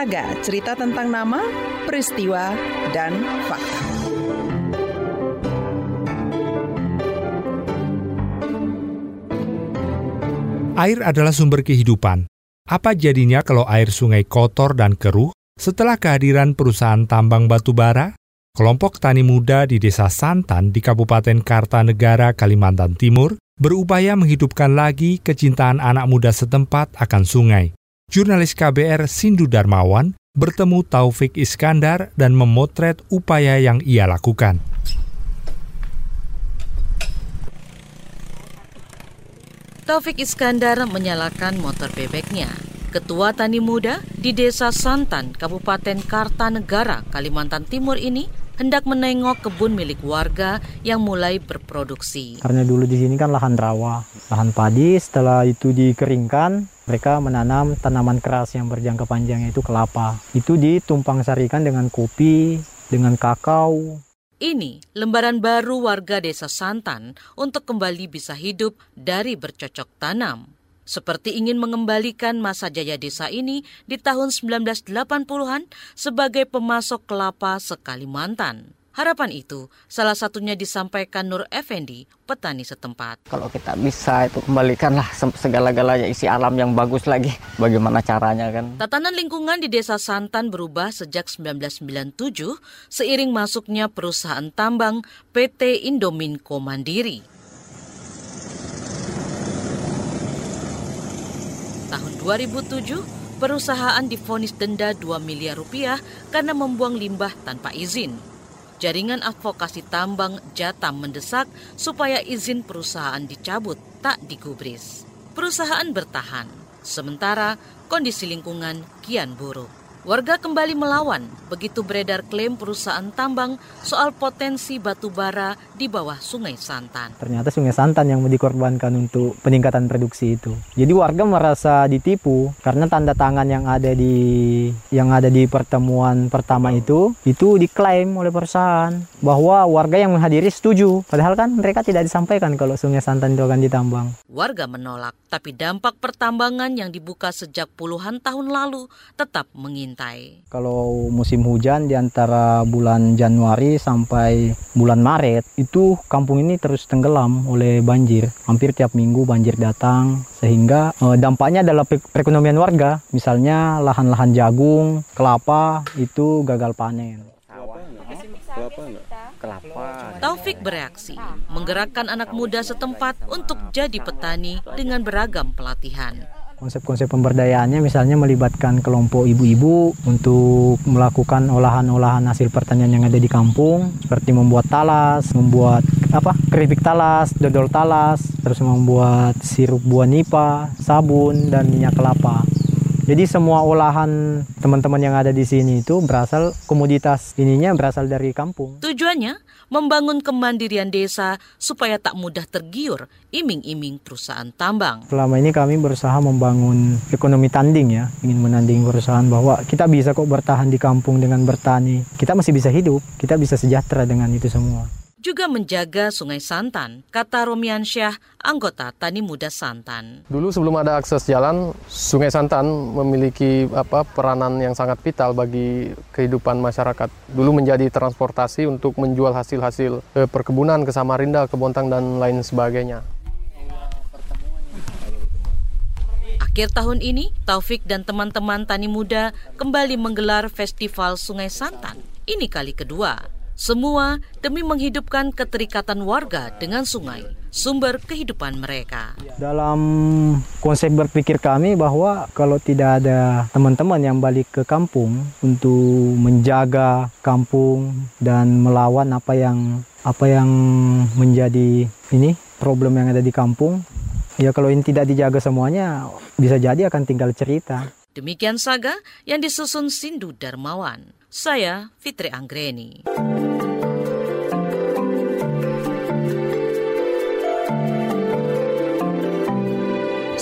Saga cerita tentang nama, peristiwa, dan fakta. Air adalah sumber kehidupan. Apa jadinya kalau air sungai kotor dan keruh setelah kehadiran perusahaan tambang batu bara? Kelompok tani muda di Desa Santan di Kabupaten Kartanegara, Kalimantan Timur berupaya menghidupkan lagi kecintaan anak muda setempat akan sungai. Jurnalis KBR Sindu Darmawan bertemu Taufik Iskandar dan memotret upaya yang ia lakukan. Taufik Iskandar menyalakan motor bebeknya. Ketua Tani Muda di Desa Santan, Kabupaten Kartanegara, Kalimantan Timur ini hendak menengok kebun milik warga yang mulai berproduksi. Karena dulu di sini kan lahan rawa, lahan padi, setelah itu dikeringkan, mereka menanam tanaman keras yang berjangka panjang yaitu kelapa. Itu ditumpang sarikan dengan kopi, dengan kakao. Ini lembaran baru warga desa Santan untuk kembali bisa hidup dari bercocok tanam seperti ingin mengembalikan masa jaya desa ini di tahun 1980-an sebagai pemasok kelapa sekalimantan. Harapan itu salah satunya disampaikan Nur Effendi, petani setempat. Kalau kita bisa itu kembalikanlah segala-galanya isi alam yang bagus lagi. Bagaimana caranya kan? Tatanan lingkungan di Desa Santan berubah sejak 1997 seiring masuknya perusahaan tambang PT Indominco Mandiri. Tahun 2007, perusahaan difonis denda 2 miliar rupiah karena membuang limbah tanpa izin. Jaringan advokasi tambang Jatam mendesak supaya izin perusahaan dicabut, tak digubris. Perusahaan bertahan, sementara kondisi lingkungan kian buruk. Warga kembali melawan begitu beredar klaim perusahaan tambang soal potensi batu bara di bawah Sungai Santan. Ternyata Sungai Santan yang dikorbankan untuk peningkatan produksi itu. Jadi warga merasa ditipu karena tanda tangan yang ada di yang ada di pertemuan pertama itu itu diklaim oleh perusahaan bahwa warga yang menghadiri setuju. Padahal kan mereka tidak disampaikan kalau Sungai Santan itu akan ditambang. Warga menolak, tapi dampak pertambangan yang dibuka sejak puluhan tahun lalu tetap mengintai mengintai. Kalau musim hujan di antara bulan Januari sampai bulan Maret itu kampung ini terus tenggelam oleh banjir. Hampir tiap minggu banjir datang sehingga eh, dampaknya adalah perekonomian warga. Misalnya lahan-lahan jagung, kelapa itu gagal panen. Taufik bereaksi, menggerakkan anak muda setempat untuk jadi petani dengan beragam pelatihan. Konsep-konsep pemberdayaannya misalnya melibatkan kelompok ibu-ibu untuk melakukan olahan-olahan hasil pertanian yang ada di kampung seperti membuat talas, membuat apa keripik talas, dodol talas, terus membuat sirup buah nipa, sabun dan minyak kelapa. Jadi semua olahan teman-teman yang ada di sini itu berasal komoditas ininya berasal dari kampung. Tujuannya membangun kemandirian desa supaya tak mudah tergiur iming-iming perusahaan tambang. Selama ini kami berusaha membangun ekonomi tanding ya, ingin menanding perusahaan bahwa kita bisa kok bertahan di kampung dengan bertani. Kita masih bisa hidup, kita bisa sejahtera dengan itu semua juga menjaga Sungai Santan, kata Romian Syah, anggota Tani Muda Santan. Dulu sebelum ada akses jalan, Sungai Santan memiliki apa peranan yang sangat vital bagi kehidupan masyarakat. Dulu menjadi transportasi untuk menjual hasil-hasil eh, perkebunan ke Samarinda, ke Bontang, dan lain sebagainya. Akhir tahun ini, Taufik dan teman-teman Tani Muda kembali menggelar Festival Sungai Santan. Ini kali kedua. Semua demi menghidupkan keterikatan warga dengan sungai, sumber kehidupan mereka. Dalam konsep berpikir kami bahwa kalau tidak ada teman-teman yang balik ke kampung untuk menjaga kampung dan melawan apa yang apa yang menjadi ini problem yang ada di kampung, ya kalau ini tidak dijaga semuanya bisa jadi akan tinggal cerita. Demikian saga yang disusun Sindu Darmawan. Saya Fitri Anggreni.